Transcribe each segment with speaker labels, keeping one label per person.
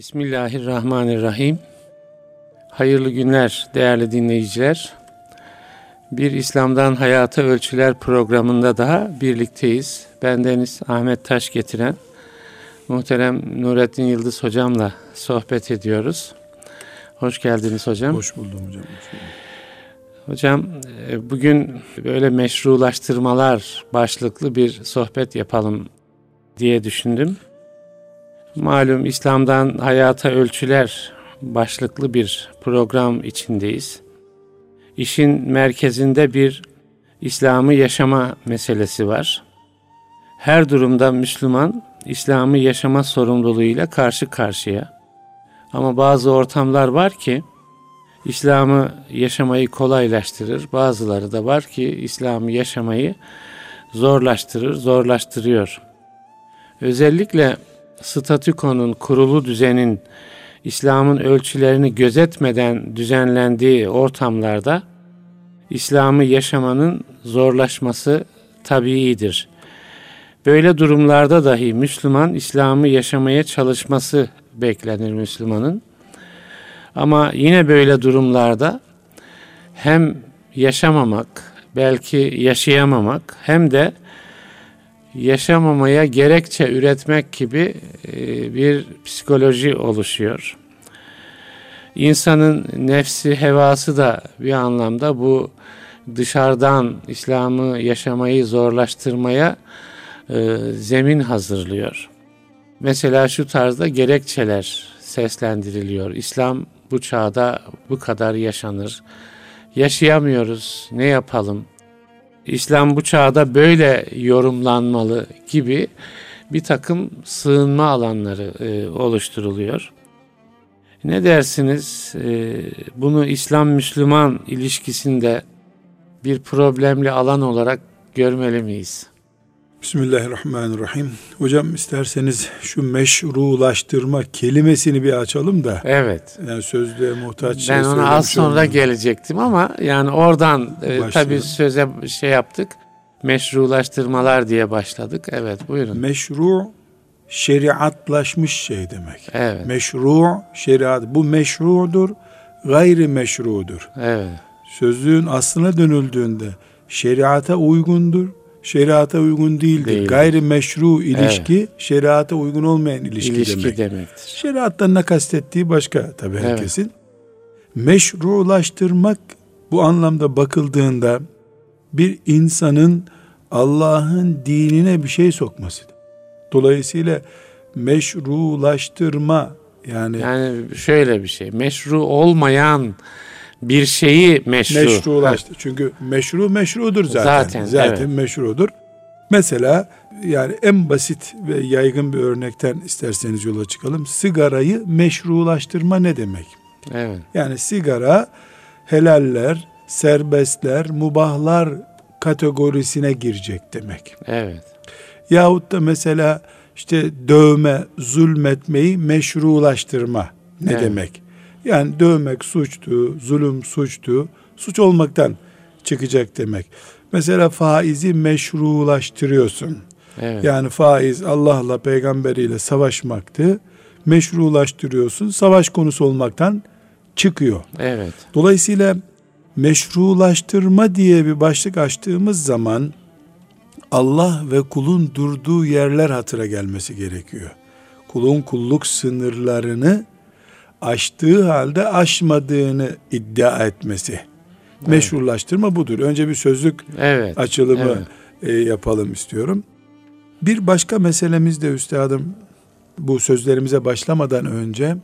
Speaker 1: Bismillahirrahmanirrahim. Hayırlı günler değerli dinleyiciler. Bir İslam'dan Hayata Ölçüler programında daha birlikteyiz. Bendeniz Ahmet Taş getiren muhterem Nurettin Yıldız hocamla sohbet ediyoruz. Hoş geldiniz hocam.
Speaker 2: Hoş buldum hocam. Hoş buldum.
Speaker 1: Hocam e, bugün böyle meşrulaştırmalar başlıklı bir sohbet yapalım diye düşündüm. Malum İslam'dan Hayata Ölçüler başlıklı bir program içindeyiz. İşin merkezinde bir İslam'ı yaşama meselesi var. Her durumda Müslüman İslam'ı yaşama sorumluluğuyla karşı karşıya. Ama bazı ortamlar var ki İslam'ı yaşamayı kolaylaştırır. Bazıları da var ki İslam'ı yaşamayı zorlaştırır, zorlaştırıyor. Özellikle statükonun, kurulu düzenin İslam'ın ölçülerini gözetmeden düzenlendiği ortamlarda İslam'ı yaşamanın zorlaşması tabiidir. Böyle durumlarda dahi Müslüman İslam'ı yaşamaya çalışması beklenir Müslümanın. Ama yine böyle durumlarda hem yaşamamak, belki yaşayamamak hem de yaşamamaya gerekçe üretmek gibi e, bir psikoloji oluşuyor. İnsanın nefsi, hevası da bir anlamda bu dışarıdan İslam'ı yaşamayı zorlaştırmaya e, zemin hazırlıyor. Mesela şu tarzda gerekçeler seslendiriliyor. İslam bu çağda bu kadar yaşanır. Yaşayamıyoruz. Ne yapalım? İslam bu çağda böyle yorumlanmalı gibi bir takım sığınma alanları e, oluşturuluyor. Ne dersiniz? E, bunu İslam-Müslüman ilişkisinde bir problemli alan olarak görmeli miyiz?
Speaker 2: Bismillahirrahmanirrahim. Hocam isterseniz şu meşrulaştırma kelimesini bir açalım da.
Speaker 1: Evet.
Speaker 2: Yani sözlüğe muhtaç
Speaker 1: Ben
Speaker 2: şey
Speaker 1: ona az sonra olmadım. gelecektim ama yani oradan e, tabii söze şey yaptık. Meşrulaştırmalar diye başladık. Evet buyurun.
Speaker 2: Meşru şeriatlaşmış şey demek.
Speaker 1: Evet.
Speaker 2: Meşru şeriat. Bu meşrudur, gayri meşrudur.
Speaker 1: Evet.
Speaker 2: Sözlüğün aslına dönüldüğünde şeriata uygundur, şeriata uygun değildir. Değil. Gayri meşru ilişki evet. şeriata uygun olmayan ilişki,
Speaker 1: ilişki
Speaker 2: demek.
Speaker 1: demektir.
Speaker 2: Şeriattan ne kastettiği başka tabii evet. herkesin. Meşrulaştırmak bu anlamda bakıldığında bir insanın Allah'ın dinine bir şey sokmasıdır. Dolayısıyla meşrulaştırma yani
Speaker 1: yani şöyle bir şey. Meşru olmayan bir şeyi meşru.
Speaker 2: Meşrulaştı. Çünkü meşru meşrudur zaten. Zaten, zaten evet. meşrudur. Mesela yani en basit ve yaygın bir örnekten isterseniz yola çıkalım. Sigarayı meşrulaştırma ne demek?
Speaker 1: Evet.
Speaker 2: Yani sigara helaller, serbestler, mubahlar kategorisine girecek demek.
Speaker 1: Evet.
Speaker 2: Yahut da mesela işte dövme, zulmetmeyi meşrulaştırma ne evet. demek? Yani dövmek suçtu, zulüm suçtu, suç olmaktan çıkacak demek. Mesela faizi meşrulaştırıyorsun.
Speaker 1: Evet.
Speaker 2: Yani faiz Allah'la peygamberiyle savaşmaktı. Meşrulaştırıyorsun. Savaş konusu olmaktan çıkıyor.
Speaker 1: Evet.
Speaker 2: Dolayısıyla meşrulaştırma diye bir başlık açtığımız zaman Allah ve kulun durduğu yerler hatıra gelmesi gerekiyor. Kulun kulluk sınırlarını aştığı halde aşmadığını iddia etmesi. Evet. Meşrulaştırma budur. Önce bir sözlük
Speaker 1: evet.
Speaker 2: açılımı evet. E, yapalım istiyorum. Bir başka meselemiz de üstadım bu sözlerimize başlamadan önce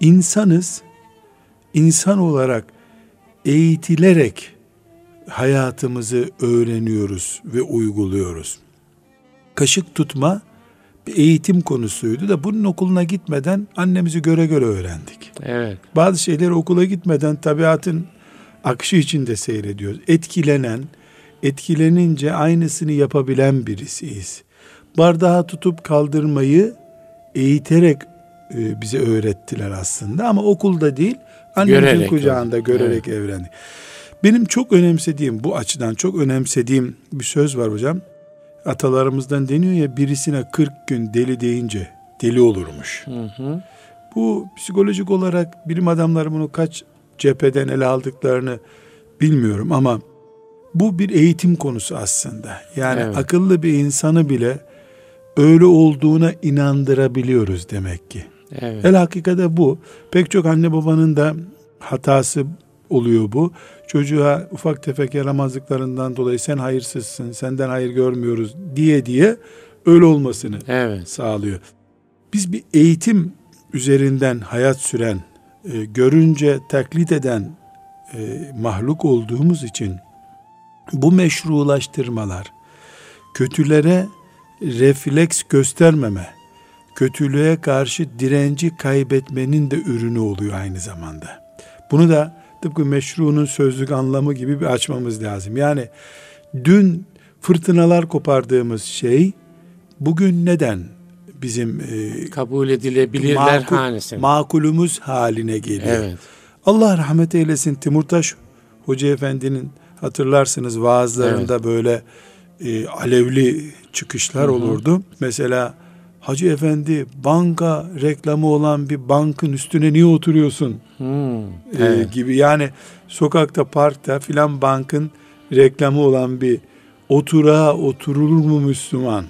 Speaker 2: insanız insan olarak eğitilerek hayatımızı öğreniyoruz ve uyguluyoruz. Kaşık tutma bir eğitim konusuydu da bunun okuluna gitmeden annemizi göre göre öğrendik.
Speaker 1: Evet.
Speaker 2: Bazı şeyleri okula gitmeden tabiatın akışı içinde seyrediyoruz. Etkilenen, etkilenince aynısını yapabilen birisiyiz. Bardağı tutup kaldırmayı eğiterek e, bize öğrettiler aslında ama okulda değil annemizin görerek kucağında yani. görerek evet. öğrendik. Benim çok önemsediğim bu açıdan çok önemsediğim bir söz var hocam atalarımızdan deniyor ya birisine 40 gün deli deyince deli olurmuş.
Speaker 1: Hı hı.
Speaker 2: Bu psikolojik olarak bilim adamları bunu kaç cepheden ele aldıklarını bilmiyorum ama bu bir eğitim konusu aslında. Yani
Speaker 1: Evet.
Speaker 2: akıllı bir insanı bile öyle olduğuna inandırabiliyoruz demek ki.
Speaker 1: Evet.
Speaker 2: El hakikate bu. Pek çok anne babanın da hatası oluyor bu. Çocuğa ufak tefek yaramazlıklarından dolayı sen hayırsızsın, senden hayır görmüyoruz diye diye öyle olmasını
Speaker 1: Evet.
Speaker 2: sağlıyor. Biz bir eğitim üzerinden hayat süren, e, görünce taklit eden e, mahluk olduğumuz için bu meşrulaştırmalar kötülere refleks göstermeme, kötülüğe karşı direnci kaybetmenin de ürünü oluyor aynı zamanda. Bunu da tıpkı meşrunun sözlük anlamı gibi bir açmamız lazım. Yani dün fırtınalar kopardığımız şey bugün neden bizim e,
Speaker 1: Kabul edilebilirler
Speaker 2: makul-
Speaker 1: hanesine.
Speaker 2: makulümüz haline geliyor.
Speaker 1: Evet.
Speaker 2: Allah rahmet eylesin Timurtaş Hoca Efendi'nin hatırlarsınız vaazlarında böyle e, alevli çıkışlar olurdu. Mesela Hacı Efendi banka reklamı olan bir bankın üstüne niye oturuyorsun
Speaker 1: Hmm.
Speaker 2: e,
Speaker 1: Evet.
Speaker 2: gibi. Yani sokakta parkta filan bankın reklamı olan bir oturağa oturulur mu Müslüman?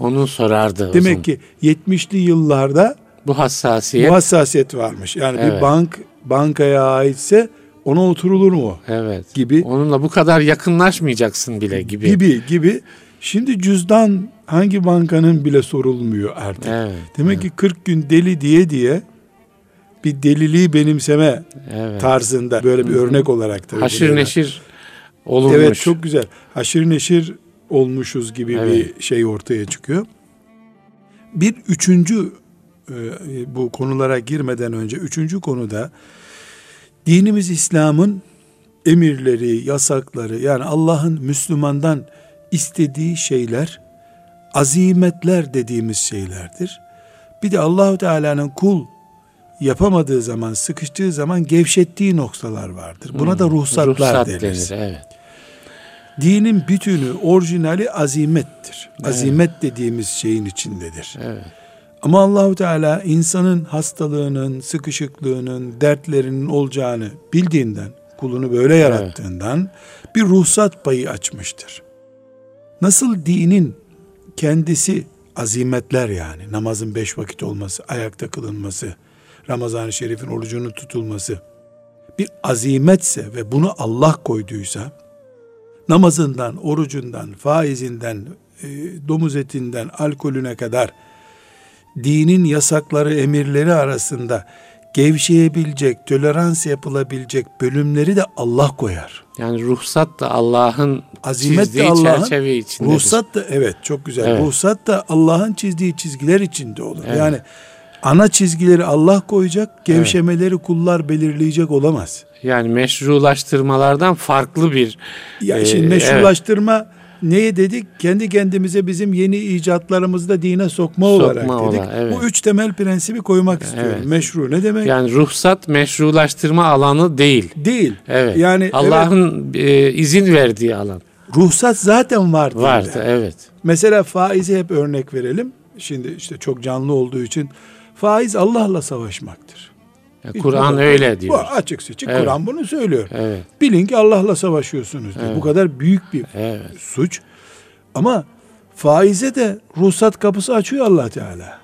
Speaker 1: Onu sorardı.
Speaker 2: Demek
Speaker 1: zaman.
Speaker 2: ki 70'li yıllarda
Speaker 1: bu hassasiyet
Speaker 2: bu hassasiyet varmış. Yani bir
Speaker 1: Evet.
Speaker 2: bank bankaya aitse ona oturulur mu?
Speaker 1: evet.
Speaker 2: gibi.
Speaker 1: Onunla bu kadar yakınlaşmayacaksın bile gibi.
Speaker 2: Gibi gibi. Şimdi cüzdan hangi bankanın bile sorulmuyor artık.
Speaker 1: Evet.
Speaker 2: Demek ki 40 gün deli diye diye bir deliliği benimseme
Speaker 1: Evet.
Speaker 2: tarzında böyle bir örnek olarak tabii.
Speaker 1: Haşır
Speaker 2: bunu-
Speaker 1: neşir olunmuş.
Speaker 2: Evet çok güzel. Haşır neşir olmuşuz gibi
Speaker 1: Evet.
Speaker 2: bir şey ortaya çıkıyor. Bir üçüncü e, bu konulara girmeden önce üçüncü konuda dinimiz İslam'ın emirleri, yasakları yani Allah'ın Müslümandan istediği şeyler azimetler dediğimiz şeylerdir. Bir de Allahu Teala'nın kul yapamadığı zaman, sıkıştığı zaman gevşettiği noktalar vardır. Buna da ruhsatlar
Speaker 1: Hmm. Ruhsat
Speaker 2: denir.
Speaker 1: denir. Evet.
Speaker 2: Dinin bütünü, orijinali azimettir. Azimet dediğimiz şeyin içindedir.
Speaker 1: Evet.
Speaker 2: Ama Allahu Teala insanın hastalığının, sıkışıklığının, dertlerinin olacağını bildiğinden, kulunu böyle yarattığından bir ruhsat payı açmıştır. Nasıl dinin kendisi azimetler yani. Namazın beş vakit olması, ayakta kılınması, Ramazan-ı Şerif'in orucunun tutulması. Bir azimetse ve bunu Allah koyduysa namazından, orucundan, faizinden, e, domuz etinden, alkolüne kadar dinin yasakları, emirleri arasında gevşeyebilecek, tolerans yapılabilecek bölümleri de Allah koyar.
Speaker 1: Yani ruhsat da Allah'ın
Speaker 2: Azimet de Allah'ın,
Speaker 1: çerçeve içindedir.
Speaker 2: Ruhsat da evet çok güzel.
Speaker 1: Evet.
Speaker 2: Ruhsat da Allah'ın çizdiği çizgiler içinde olur.
Speaker 1: Evet.
Speaker 2: Yani ana çizgileri Allah koyacak, gevşemeleri kullar belirleyecek olamaz.
Speaker 1: Yani meşrulaştırmalardan farklı bir
Speaker 2: Ya
Speaker 1: Ee,
Speaker 2: şimdi meşrulaştırma neye dedik? Kendi kendimize bizim yeni icatlarımızı da dine sokma, olarak
Speaker 1: Sokma
Speaker 2: dedik.
Speaker 1: evet.
Speaker 2: Bu üç temel prensibi koymak istiyorum.
Speaker 1: Evet.
Speaker 2: Meşru ne demek?
Speaker 1: yani ruhsat meşrulaştırma alanı değil.
Speaker 2: Değil.
Speaker 1: Evet.
Speaker 2: Yani evet,
Speaker 1: Allah'ın e, izin verdiği alan
Speaker 2: ruhsat zaten var. dinde.
Speaker 1: vardı. Evet.
Speaker 2: Mesela faizi hep örnek verelim. Şimdi işte çok canlı olduğu için faiz Allah'la savaşmaktır.
Speaker 1: Kur'an
Speaker 2: bu-
Speaker 1: öyle
Speaker 2: Bu
Speaker 1: diyor.
Speaker 2: açık seçik
Speaker 1: Evet.
Speaker 2: Kur'an bunu söylüyor.
Speaker 1: Evet.
Speaker 2: Bilin ki Allah'la savaşıyorsunuz diyor.
Speaker 1: Evet.
Speaker 2: Bu kadar büyük bir
Speaker 1: Evet.
Speaker 2: suç. Ama faize de ruhsat kapısı açıyor Allah Teala.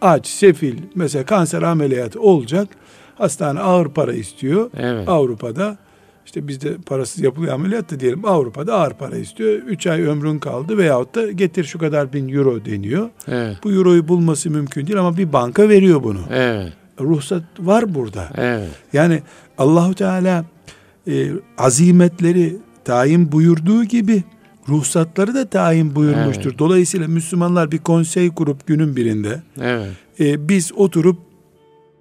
Speaker 2: Aç, sefil, mesela kanser ameliyatı olacak. Hastane ağır para istiyor.
Speaker 1: Evet.
Speaker 2: Avrupa'da işte bizde parasız yapılıyor ameliyat da diyelim Avrupa'da ağır para istiyor. 3 ay ömrün kaldı veyahut da getir şu kadar bin euro deniyor.
Speaker 1: Evet.
Speaker 2: Bu euroyu bulması mümkün değil ama bir banka veriyor bunu.
Speaker 1: Evet.
Speaker 2: Ruhsat var burada.
Speaker 1: Evet.
Speaker 2: Yani Allahu Teala e, azimetleri tayin buyurduğu gibi ruhsatları da tayin buyurmuştur.
Speaker 1: Evet.
Speaker 2: Dolayısıyla Müslümanlar bir konsey kurup günün birinde
Speaker 1: Evet.
Speaker 2: e, biz oturup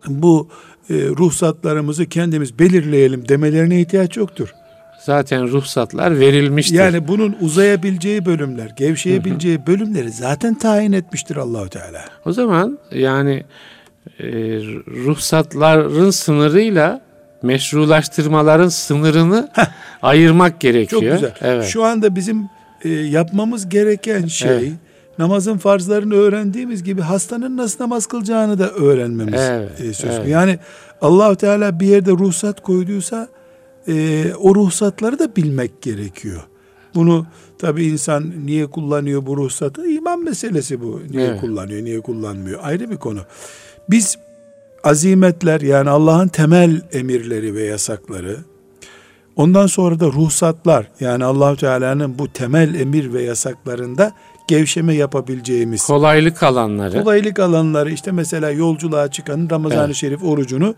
Speaker 2: bu e, ruhsatlarımızı kendimiz belirleyelim demelerine ihtiyaç yoktur.
Speaker 1: Zaten ruhsatlar verilmiştir.
Speaker 2: Yani bunun uzayabileceği bölümler, gevşeyebileceği bölümleri zaten tayin etmiştir Allahu Teala.
Speaker 1: O zaman yani e, ruhsatların sınırıyla meşrulaştırmaların sınırını ayırmak
Speaker 2: Çok
Speaker 1: gerekiyor.
Speaker 2: güzel.
Speaker 1: Evet.
Speaker 2: Şu anda bizim e, yapmamız gereken şey
Speaker 1: Evet.
Speaker 2: namazın farzlarını öğrendiğimiz gibi hastanın nasıl namaz kılacağını da öğrenmemiz
Speaker 1: Evet,
Speaker 2: e, söz.
Speaker 1: evet.
Speaker 2: Yani allah Teala bir yerde ruhsat koyduysa e, o ruhsatları da bilmek gerekiyor. Bunu tabi insan niye kullanıyor bu ruhsatı? İman meselesi bu. Niye
Speaker 1: Evet.
Speaker 2: kullanıyor, niye kullanmıyor? Ayrı bir konu. Biz azimetler yani Allah'ın temel emirleri ve yasakları ondan sonra da ruhsatlar yani allah Teala'nın bu temel emir ve yasaklarında gevşeme yapabileceğimiz
Speaker 1: Kolaylık alanları
Speaker 2: kolaylık alanları işte mesela yolculuğa çıkanın Ramazan-ı
Speaker 1: Evet.
Speaker 2: Şerif orucunu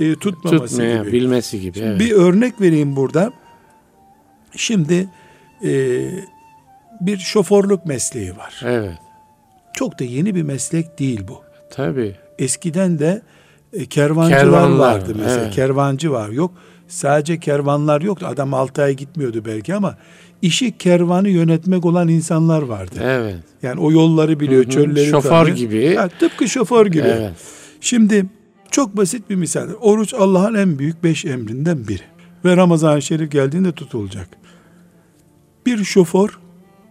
Speaker 2: e, tutmaması
Speaker 1: tutmaya,
Speaker 2: gibi.
Speaker 1: bilmesi gibi. Evet.
Speaker 2: Bir örnek vereyim burada. Şimdi e, bir şoförlük mesleği var.
Speaker 1: evet.
Speaker 2: Çok da yeni bir meslek değil bu.
Speaker 1: Tabii.
Speaker 2: Eskiden de e, kervancılar
Speaker 1: Kervanlar,
Speaker 2: vardı mesela.
Speaker 1: evet.
Speaker 2: Kervancı var. Yok sadece kervanlar yoktu. Adam 6 ay gitmiyordu belki ama işi kervanı yönetmek olan insanlar vardı.
Speaker 1: Evet.
Speaker 2: Yani o yolları biliyor,
Speaker 1: Hı hı.
Speaker 2: çölleri
Speaker 1: Şoför
Speaker 2: tanıyor.
Speaker 1: gibi.
Speaker 2: Ha, tıpkı şoför gibi.
Speaker 1: Evet.
Speaker 2: Şimdi çok basit bir misal. Oruç Allah'ın en büyük beş emrinden biri. Ve Ramazan-ı Şerif geldiğinde tutulacak. Bir şoför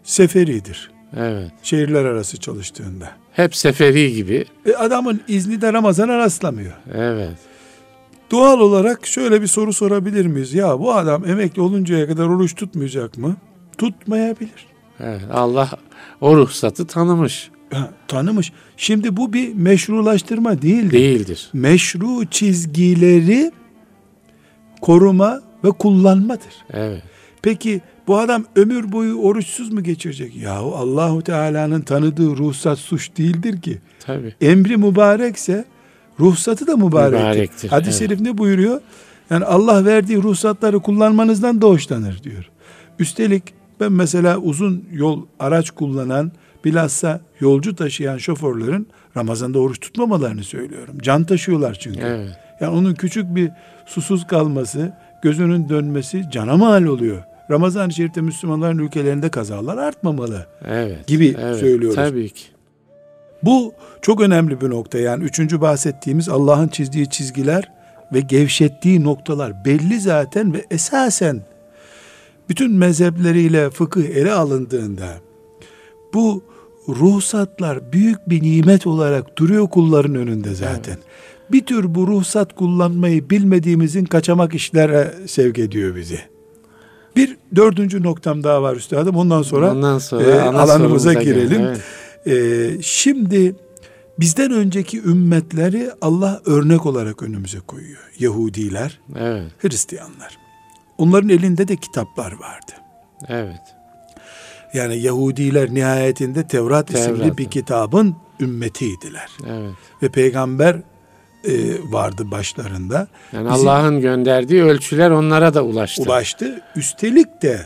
Speaker 2: seferidir.
Speaker 1: Evet.
Speaker 2: Şehirler arası çalıştığında.
Speaker 1: Hep seferi gibi.
Speaker 2: E adamın izni de Ramazan'a rastlamıyor.
Speaker 1: Evet.
Speaker 2: Doğal olarak şöyle bir soru sorabilir miyiz? Ya bu adam emekli oluncaya kadar oruç tutmayacak mı? Tutmayabilir.
Speaker 1: Evet. Allah o ruhsatı tanımış.
Speaker 2: Ha, tanımış. Şimdi bu bir meşrulaştırma değil.
Speaker 1: Değildir.
Speaker 2: Meşru çizgileri koruma ve kullanmadır.
Speaker 1: Evet.
Speaker 2: Peki bu adam ömür boyu oruçsuz mu geçirecek? Yahu Allahu Teala'nın tanıdığı ruhsat suç değildir ki.
Speaker 1: Tabii.
Speaker 2: Emri mübarekse ruhsatı da mübarektir.
Speaker 1: Mübarektir,
Speaker 2: Hadis-i
Speaker 1: evet.
Speaker 2: şerif ne buyuruyor? Yani Allah verdiği ruhsatları kullanmanızdan da hoşlanır diyor. Üstelik ben mesela uzun yol araç kullanan bilhassa yolcu taşıyan şoförlerin Ramazan'da oruç tutmamalarını söylüyorum. Can taşıyorlar çünkü.
Speaker 1: Evet.
Speaker 2: Yani onun küçük bir susuz kalması, gözünün dönmesi cana mal oluyor. Ramazan-ı Şerif'te Müslümanların ülkelerinde kazalar artmamalı.
Speaker 1: Evet.
Speaker 2: Gibi
Speaker 1: evet.
Speaker 2: söylüyoruz.
Speaker 1: Tabii ki.
Speaker 2: Bu çok önemli bir nokta. Yani üçüncü bahsettiğimiz Allah'ın çizdiği çizgiler ve gevşettiği noktalar belli zaten ve esasen bütün mezhepleriyle fıkıh ele alındığında bu ruhsatlar büyük bir nimet olarak duruyor kulların önünde zaten. Bir tür bu ruhsat kullanmayı bilmediğimizin kaçamak işlere sevk ediyor bizi. Bir dördüncü noktam daha var üstadım. Ondan sonra,
Speaker 1: Ondan sonra
Speaker 2: e, alanımıza girelim.
Speaker 1: Evet.
Speaker 2: Ee, şimdi bizden önceki ümmetleri Allah örnek olarak önümüze koyuyor. Yahudiler,
Speaker 1: Evet.
Speaker 2: Hristiyanlar. Onların elinde de kitaplar vardı.
Speaker 1: Evet.
Speaker 2: Yani Yahudiler nihayetinde Tevrat, isimli
Speaker 1: Tevrat.
Speaker 2: bir kitabın ümmetiydiler.
Speaker 1: Evet.
Speaker 2: Ve peygamber e, vardı başlarında.
Speaker 1: Yani Allah'ın gönderdiği ölçüler onlara da ulaştı.
Speaker 2: ulaştı. Üstelik de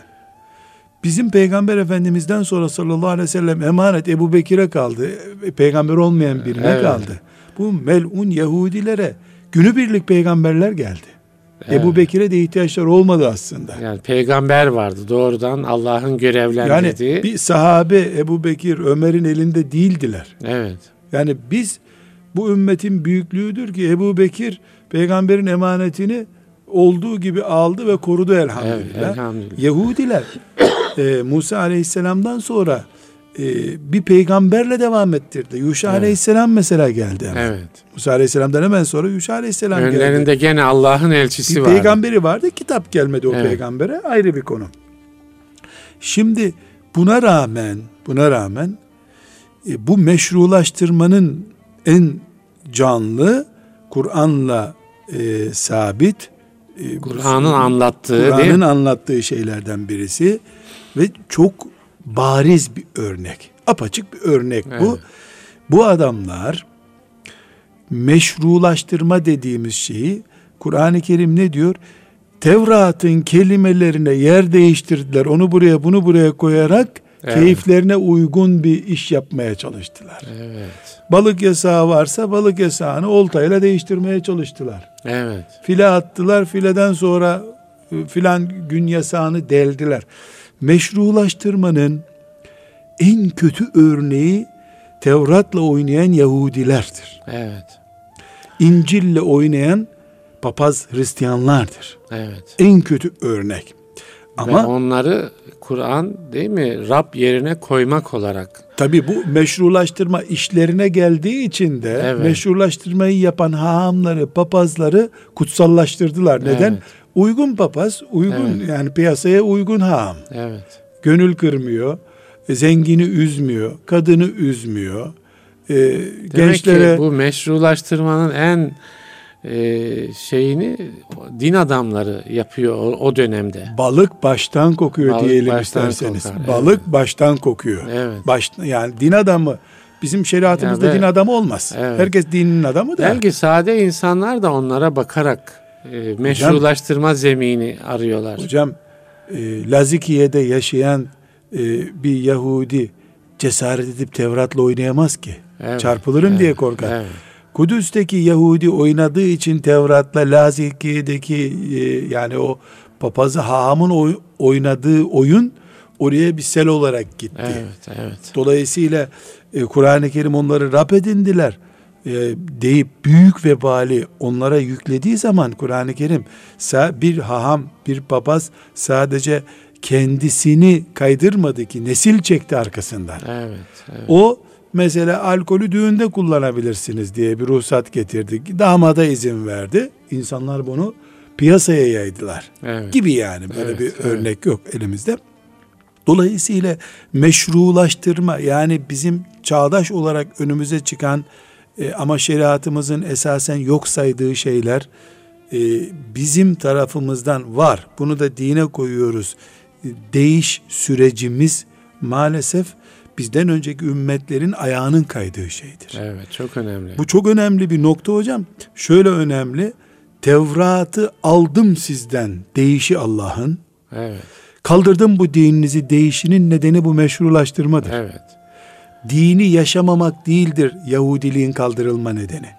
Speaker 2: bizim peygamber efendimizden sonra sallallahu aleyhi ve sellem emanet Ebu Bekir'e kaldı. E, Peygamber olmayan birine
Speaker 1: Evet.
Speaker 2: kaldı. Bu melun Yahudilere günübirlik peygamberler geldi.
Speaker 1: Evet.
Speaker 2: Ebu Bekir'e de ihtiyaçlar olmadı aslında.
Speaker 1: Yani peygamber vardı doğrudan Allah'ın
Speaker 2: Yani
Speaker 1: görevlendirdiği.
Speaker 2: bir sahabe Ebu Bekir, Ömer'in elinde değildiler.
Speaker 1: Evet.
Speaker 2: Yani biz bu ümmetin büyüklüğüdür ki Ebu Bekir peygamberin emanetini olduğu gibi aldı ve korudu
Speaker 1: Evet,
Speaker 2: elhamdülillah.
Speaker 1: elhamdülillah.
Speaker 2: Yahudiler e, Musa aleyhisselamdan sonra e, bir peygamberle devam ettirdi. Yuşa
Speaker 1: Evet.
Speaker 2: aleyhisselam mesela geldi. hemen.
Speaker 1: Evet.
Speaker 2: Musa aleyhisselamdan hemen sonra Yuşa aleyhisselam geldi.
Speaker 1: Önlerinde gene Allah'ın elçisi
Speaker 2: Bir
Speaker 1: var.
Speaker 2: peygamberi vardı. Kitap gelmedi o
Speaker 1: Evet.
Speaker 2: peygambere. Ayrı bir konu. Şimdi buna rağmen buna rağmen e, bu meşrulaştırmanın en canlı Kur'an'la e, sabit e,
Speaker 1: Kur'an'ın anlattığı değil
Speaker 2: Kur'an'ın anlattığı şeylerden birisi ve çok bariz bir örnek. Apaçık bir örnek bu.
Speaker 1: Evet.
Speaker 2: Bu adamlar meşrulaştırma dediğimiz şeyi Kur'an-ı Kerim ne diyor? Tevrat'ın kelimelerine yer değiştirdiler. Onu buraya bunu buraya koyarak
Speaker 1: Evet.
Speaker 2: keyiflerine uygun bir iş yapmaya çalıştılar.
Speaker 1: Evet.
Speaker 2: Balık yasağı varsa balık yasağını oltayla değiştirmeye çalıştılar.
Speaker 1: Evet.
Speaker 2: File attılar. Fileden sonra e, filan gün yasağını deldiler. Meşrulaştırmanın en kötü örneği Tevrat'la oynayan Yahudilerdir.
Speaker 1: Evet.
Speaker 2: İncil'le oynayan papaz Hristiyanlardır.
Speaker 1: Evet.
Speaker 2: En kötü örnek.
Speaker 1: Ama Ve onları Kur'an değil mi Rab yerine koymak olarak.
Speaker 2: Tabi bu meşrulaştırma işlerine geldiği için de evet. meşrulaştırmayı yapan hahamları, papazları kutsallaştırdılar. Neden? Evet. Uygun papaz, uygun evet. yani piyasaya uygun haham.
Speaker 1: Evet.
Speaker 2: Gönül kırmıyor, zengini üzmüyor, kadını üzmüyor.
Speaker 1: Ee, Demek gençlere ki bu meşrulaştırmanın en e, şeyini din adamları yapıyor o, o dönemde.
Speaker 2: Balık baştan kokuyor Balık diyelim baştan isterseniz. Kokar, Balık evet. baştan kokuyor.
Speaker 1: Evet.
Speaker 2: Baş, yani din adamı bizim şeriatımızda yani, din adamı olmaz. Evet. Herkes dinin adamı da.
Speaker 1: Belki sade insanlar da onlara bakarak e, meşrulaştırma hocam, zemini arıyorlar.
Speaker 2: Hocam e, Lazikiye'de yaşayan e, bir Yahudi cesaret edip Tevrat'la oynayamaz ki. Evet, Çarpılırım evet, diye korkar. Evet. Kudüs'teki Yahudi oynadığı için Tevrat'la Lazikiye'deki e, yani o papazı hahamın oy, oynadığı oyun oraya bir sel olarak gitti.
Speaker 1: Evet, evet.
Speaker 2: Dolayısıyla e, Kur'an-ı Kerim onları rap edindiler e, deyip büyük vebali onlara yüklediği zaman Kur'an-ı Kerim bir haham, bir papaz sadece kendisini kaydırmadı ki nesil çekti arkasından.
Speaker 1: Evet, evet.
Speaker 2: O mesela alkolü düğünde kullanabilirsiniz diye bir ruhsat getirdik. Damada izin verdi. İnsanlar bunu piyasaya yaydılar. Evet. Gibi yani böyle evet, bir evet. örnek yok elimizde. Dolayısıyla meşrulaştırma yani bizim çağdaş olarak önümüze çıkan e, ama şeriatımızın esasen yok saydığı şeyler e, bizim tarafımızdan var. Bunu da dine koyuyoruz. E, değiş sürecimiz maalesef bizden önceki ümmetlerin ayağının kaydığı şeydir.
Speaker 1: Evet çok önemli.
Speaker 2: Bu çok önemli bir nokta hocam. Şöyle önemli. Tevrat'ı aldım sizden değişi Allah'ın.
Speaker 1: Evet.
Speaker 2: Kaldırdım bu dininizi değişinin nedeni bu meşrulaştırmadır.
Speaker 1: Evet.
Speaker 2: Dini yaşamamak değildir Yahudiliğin kaldırılma nedeni.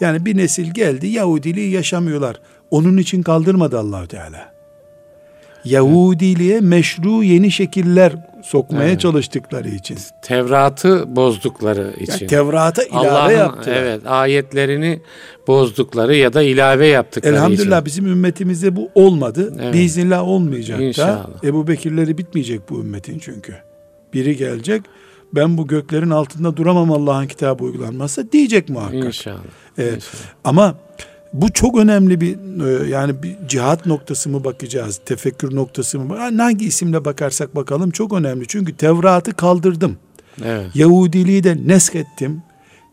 Speaker 2: Yani bir nesil geldi Yahudiliği yaşamıyorlar. Onun için kaldırmadı Allahu Teala. Yahudiliğe meşru yeni şekiller sokmaya evet. çalıştıkları için.
Speaker 1: Tevrat'ı bozdukları için.
Speaker 2: Yani Tevrat'a ilave yaptılar.
Speaker 1: Evet, ayetlerini bozdukları ya da ilave yaptıkları
Speaker 2: Elhamdülillah için. bizim ümmetimizde bu olmadı. Evet. Biiznillah olmayacak İnşallah. da. Ebu Bekirleri bitmeyecek bu ümmetin çünkü. Biri gelecek ben bu göklerin altında duramam Allah'ın kitabı uygulanmazsa diyecek muhakkak.
Speaker 1: İnşallah.
Speaker 2: Evet. İnşallah. Ama bu çok önemli bir e, yani bir cihat noktası mı bakacağız, tefekkür noktası mı? Hangi isimle bakarsak bakalım çok önemli. Çünkü Tevrat'ı kaldırdım.
Speaker 1: Evet.
Speaker 2: Yahudiliği de nesk ettim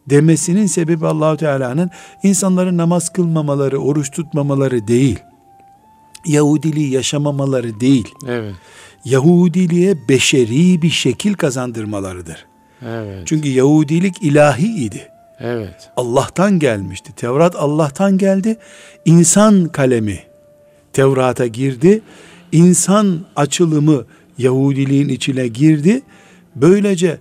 Speaker 2: demesinin sebebi Allahu Teala'nın insanların namaz kılmamaları, oruç tutmamaları değil. Yahudiliği yaşamamaları değil.
Speaker 1: Evet.
Speaker 2: Yahudiliğe beşeri bir şekil kazandırmalarıdır.
Speaker 1: Evet.
Speaker 2: Çünkü Yahudilik ilahi idi.
Speaker 1: Evet.
Speaker 2: Allah'tan gelmişti. Tevrat Allah'tan geldi. İnsan kalemi Tevrat'a girdi. İnsan açılımı Yahudiliğin içine girdi. Böylece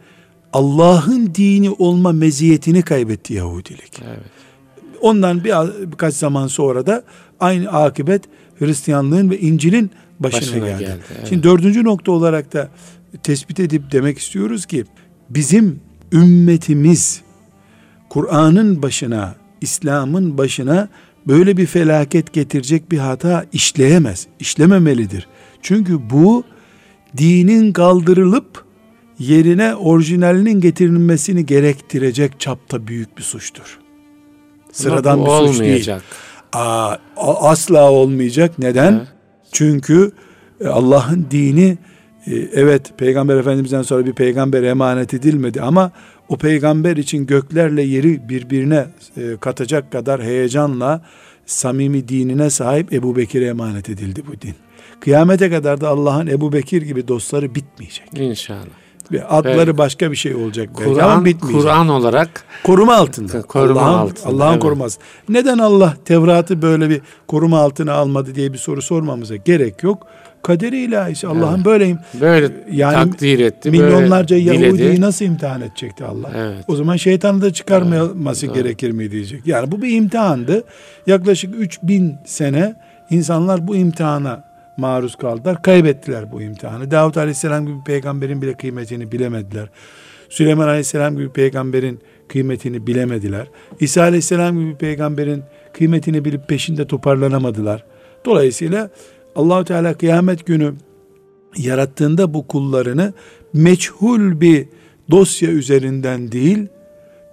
Speaker 2: Allah'ın dini olma meziyetini kaybetti Yahudilik.
Speaker 1: Evet.
Speaker 2: Ondan bir, birkaç zaman sonra da aynı akıbet Hristiyanlığın ve İncil'in başına, başına geldi. geldi evet. Şimdi dördüncü nokta olarak da tespit edip demek istiyoruz ki bizim ümmetimiz Kur'an'ın başına, İslam'ın başına böyle bir felaket getirecek bir hata işleyemez, işlememelidir. Çünkü bu dinin kaldırılıp yerine orijinalinin getirilmesini gerektirecek çapta büyük bir suçtur. Sıradan bir suç olmayacak. değil. Aa, asla olmayacak. Neden? He. Çünkü e, Allah'ın dini evet peygamber efendimizden sonra bir peygamber emanet edilmedi ama o peygamber için göklerle yeri birbirine e, katacak kadar heyecanla samimi dinine sahip Ebu Bekir'e emanet edildi bu din. Kıyamete kadar da Allah'ın Ebu Bekir gibi dostları bitmeyecek.
Speaker 1: İnşallah.
Speaker 2: Ve adları evet. başka bir şey olacak
Speaker 1: Kur'an Kur'an olarak
Speaker 2: koruma altında. Koruma Allah'ın altında. Allah'ın evet. koruması. Neden Allah Tevrat'ı böyle bir koruma altına almadı diye bir soru sormamıza gerek yok. Kaderi ilahisi Allah'ın evet. böyleyim.
Speaker 1: Böyle yani takdir etti.
Speaker 2: Milyonlarca böyle Yahudi'yi nasıl imtihan edecekti Allah? Evet. O zaman şeytanı da çıkarmaması evet. gerekir mi diyecek. Yani bu bir imtihandı. Yaklaşık 3000 sene insanlar bu imtihana maruz kaldılar. Kaybettiler bu imtihanı. Davut Aleyhisselam gibi peygamberin bile kıymetini bilemediler. Süleyman Aleyhisselam gibi peygamberin kıymetini bilemediler. İsa Aleyhisselam gibi peygamberin kıymetini bilip peşinde toparlanamadılar. Dolayısıyla Allahu Teala kıyamet günü yarattığında bu kullarını meçhul bir dosya üzerinden değil,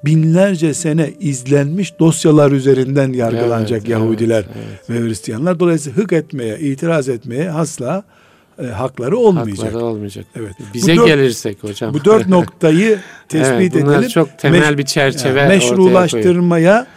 Speaker 2: binlerce sene izlenmiş dosyalar üzerinden yargılanacak evet, Yahudiler evet, evet. ve Hristiyanlar. Dolayısıyla hık etmeye, itiraz etmeye asla e, hakları olmayacak.
Speaker 1: Hakları olmayacak. Evet. Bize bu dört, gelirsek hocam.
Speaker 2: Bu dört noktayı tespit evet,
Speaker 1: edelim. çok temel Meş, bir çerçeve yani
Speaker 2: meşrulaştırmaya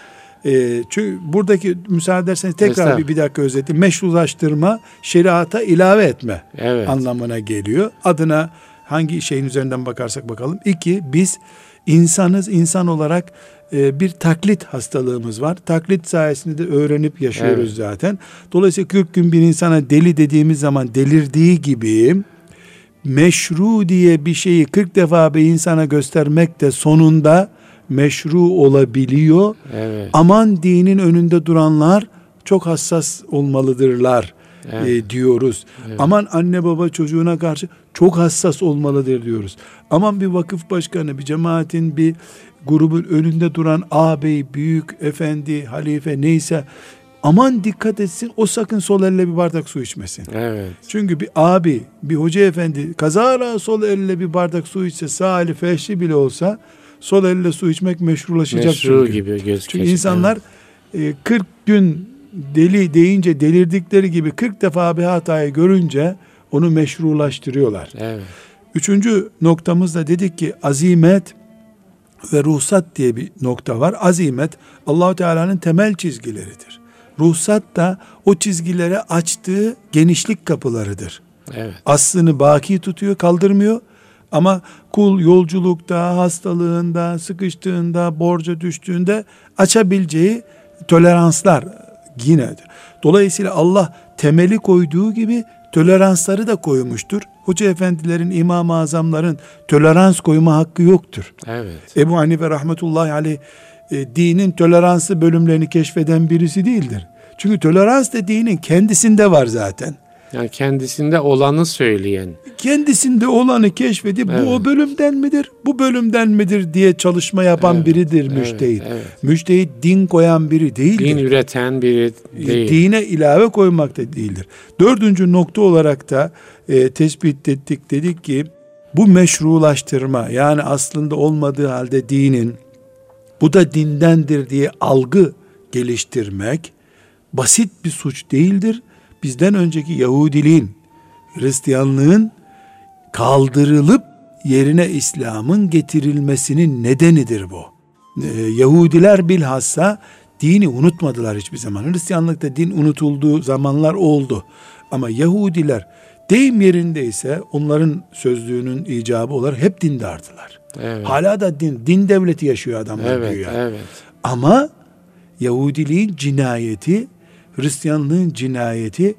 Speaker 2: e, çünkü buradaki müsaade ederseniz tekrar bir, bir dakika özetleyeyim. Meşrulaştırma şeriata ilave etme evet. anlamına geliyor. Adına hangi şeyin üzerinden bakarsak bakalım. İki, biz insanız. insan olarak e, bir taklit hastalığımız var. Taklit sayesinde de öğrenip yaşıyoruz evet. zaten. Dolayısıyla 40 gün bir insana deli dediğimiz zaman delirdiği gibi meşru diye bir şeyi 40 defa bir insana göstermek de sonunda meşru olabiliyor. Evet. Aman dinin önünde duranlar çok hassas olmalıdırlar evet. e, diyoruz. Evet. Aman anne baba çocuğuna karşı çok hassas olmalıdır diyoruz. Aman bir vakıf başkanı, bir cemaatin, bir grubun önünde duran ağabey, büyük, efendi, halife neyse aman dikkat etsin o sakın sol elle bir bardak su içmesin. Evet. Çünkü bir abi, bir hoca efendi kazara sol elle bir bardak su içse sağ eli feşli bile olsa sol elle su içmek meşrulaşacak.
Speaker 1: Meşru çünkü. gibi göz
Speaker 2: Çünkü insanlar evet. 40 gün deli deyince delirdik,leri gibi 40 defa bir hatayı görünce onu meşrulaştırıyorlar. Evet. Üçüncü noktamızda dedik ki azimet ve ruhsat diye bir nokta var. Azimet Allahu Teala'nın temel çizgileridir. Ruhsat da o çizgilere açtığı genişlik kapılarıdır. Evet. Aslını baki tutuyor, kaldırmıyor. Ama kul yolculukta, hastalığında, sıkıştığında, borca düştüğünde açabileceği toleranslar yine. Dolayısıyla Allah temeli koyduğu gibi toleransları da koymuştur. Hoca efendilerin, imam-ı azamların tolerans koyma hakkı yoktur. Evet. Ebu Hanife rahmetullahi aleyh e, dinin toleransı bölümlerini keşfeden birisi değildir. Çünkü tolerans da dinin kendisinde var zaten.
Speaker 1: Yani kendisinde olanı söyleyen.
Speaker 2: Kendisinde olanı keşfedip evet. bu o bölümden midir, bu bölümden midir diye çalışma yapan evet. biridir müştehit. Evet. Evet. Müştehit din koyan biri değildir.
Speaker 1: Din üreten biri değil.
Speaker 2: Dine ilave koymak da değildir. Dördüncü nokta olarak da e, tespit ettik. Dedik ki bu meşrulaştırma yani aslında olmadığı halde dinin bu da dindendir diye algı geliştirmek basit bir suç değildir bizden önceki Yahudiliğin, Hristiyanlığın kaldırılıp yerine İslam'ın getirilmesinin nedenidir bu. Ee, Yahudiler bilhassa dini unutmadılar hiçbir zaman. Hristiyanlıkta din unutulduğu zamanlar oldu. Ama Yahudiler deyim yerindeyse onların sözlüğünün icabı olarak hep dindardılar. Evet. Hala da din, din devleti yaşıyor adamlar evet, güya. Evet. Ama Yahudiliğin cinayeti Hristiyanlığın cinayeti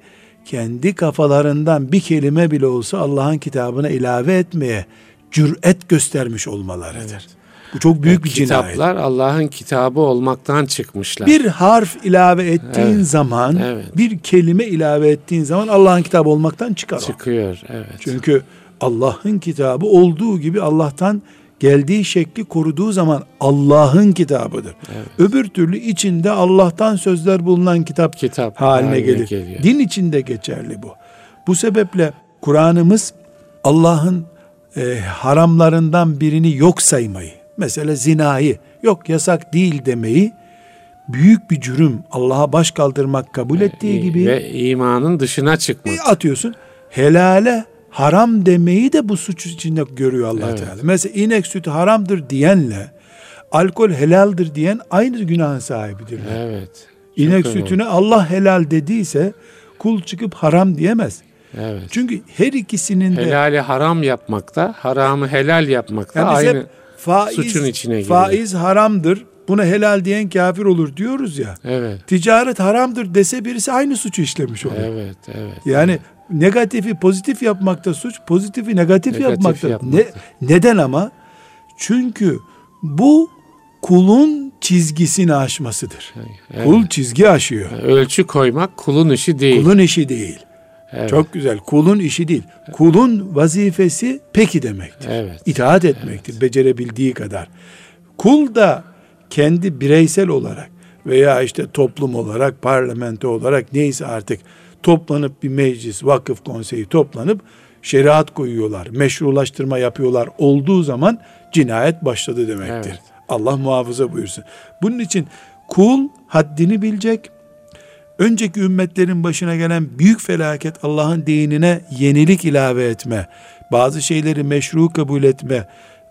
Speaker 2: kendi kafalarından bir kelime bile olsa Allah'ın kitabına ilave etmeye cüret göstermiş olmalarıdır. Evet. Bu çok büyük o bir
Speaker 1: cinayet. Kitaplar Allah'ın kitabı olmaktan çıkmışlar.
Speaker 2: Bir harf ilave ettiğin evet. zaman, evet. bir kelime ilave ettiğin zaman Allah'ın kitabı olmaktan çıkar.
Speaker 1: Çıkıyor, evet.
Speaker 2: Çünkü Allah'ın kitabı olduğu gibi Allah'tan geldiği şekli koruduğu zaman Allah'ın kitabıdır. Evet. Öbür türlü içinde Allah'tan sözler bulunan kitap, kitap haline, haline gelir. Geliyor. Din içinde geçerli bu. Bu sebeple Kur'an'ımız Allah'ın e, haramlarından birini yok saymayı, mesela zinayı yok yasak değil demeyi büyük bir cürüm Allah'a baş kaldırmak kabul ettiği gibi
Speaker 1: ve imanın dışına çıkmak.
Speaker 2: Atıyorsun. Helale haram demeyi de bu suç içinde görüyor allah evet. Teala. Mesela inek sütü haramdır diyenle alkol helaldir diyen aynı günahın sahibidirler. Evet. İnek Çok sütüne önemli. Allah helal dediyse kul çıkıp haram diyemez. Evet. Çünkü her ikisinin
Speaker 1: de helali haram yapmakta, haramı helal yapmakta yani aynı faiz, suçun içine giriyor.
Speaker 2: Faiz haramdır. Buna helal diyen kafir olur diyoruz ya. Evet. Ticaret haramdır dese birisi aynı suçu işlemiş olur. Evet, evet. Yani evet negatifi pozitif yapmakta suç, pozitifi negatif, negatif yapmakta. yapmakta. Ne, neden ama? Çünkü bu kulun çizgisini aşmasıdır. Evet. Kul çizgi aşıyor.
Speaker 1: Ölçü koymak kulun işi değil.
Speaker 2: Kulun işi değil. Evet. Çok güzel. Kulun işi değil. Kulun vazifesi peki demektir. Evet. İtaat etmektir evet. becerebildiği kadar. Kul da kendi bireysel olarak veya işte toplum olarak, parlamento olarak neyse artık toplanıp bir meclis, vakıf konseyi toplanıp şeriat koyuyorlar, meşrulaştırma yapıyorlar olduğu zaman cinayet başladı demektir. Evet. Allah muhafaza buyursun. Bunun için kul haddini bilecek. Önceki ümmetlerin başına gelen büyük felaket Allah'ın dinine yenilik ilave etme, bazı şeyleri meşru kabul etme,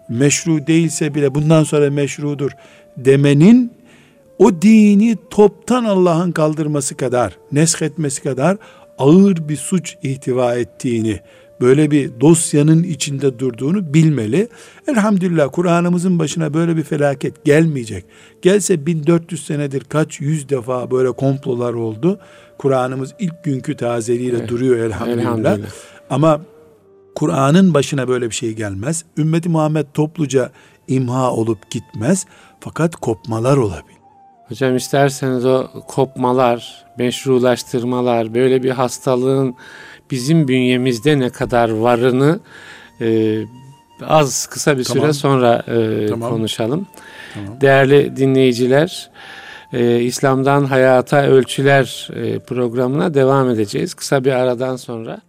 Speaker 2: meşru değilse bile bundan sonra meşrudur demenin o dini toptan Allah'ın kaldırması kadar, nesk etmesi kadar ağır bir suç ihtiva ettiğini, böyle bir dosyanın içinde durduğunu bilmeli. Elhamdülillah Kur'an'ımızın başına böyle bir felaket gelmeyecek. Gelse 1400 senedir kaç yüz defa böyle komplolar oldu. Kur'an'ımız ilk günkü tazeliğiyle evet. duruyor elhamdülillah. elhamdülillah. Ama Kur'an'ın başına böyle bir şey gelmez. Ümmeti Muhammed topluca imha olup gitmez. Fakat kopmalar olabilir.
Speaker 1: Hocam isterseniz o kopmalar, meşrulaştırmalar, böyle bir hastalığın bizim bünyemizde ne kadar varını e, az kısa bir tamam. süre sonra e, tamam. konuşalım. Tamam. Değerli dinleyiciler, e, İslam'dan Hayata Ölçüler e, programına devam edeceğiz. Kısa bir aradan sonra.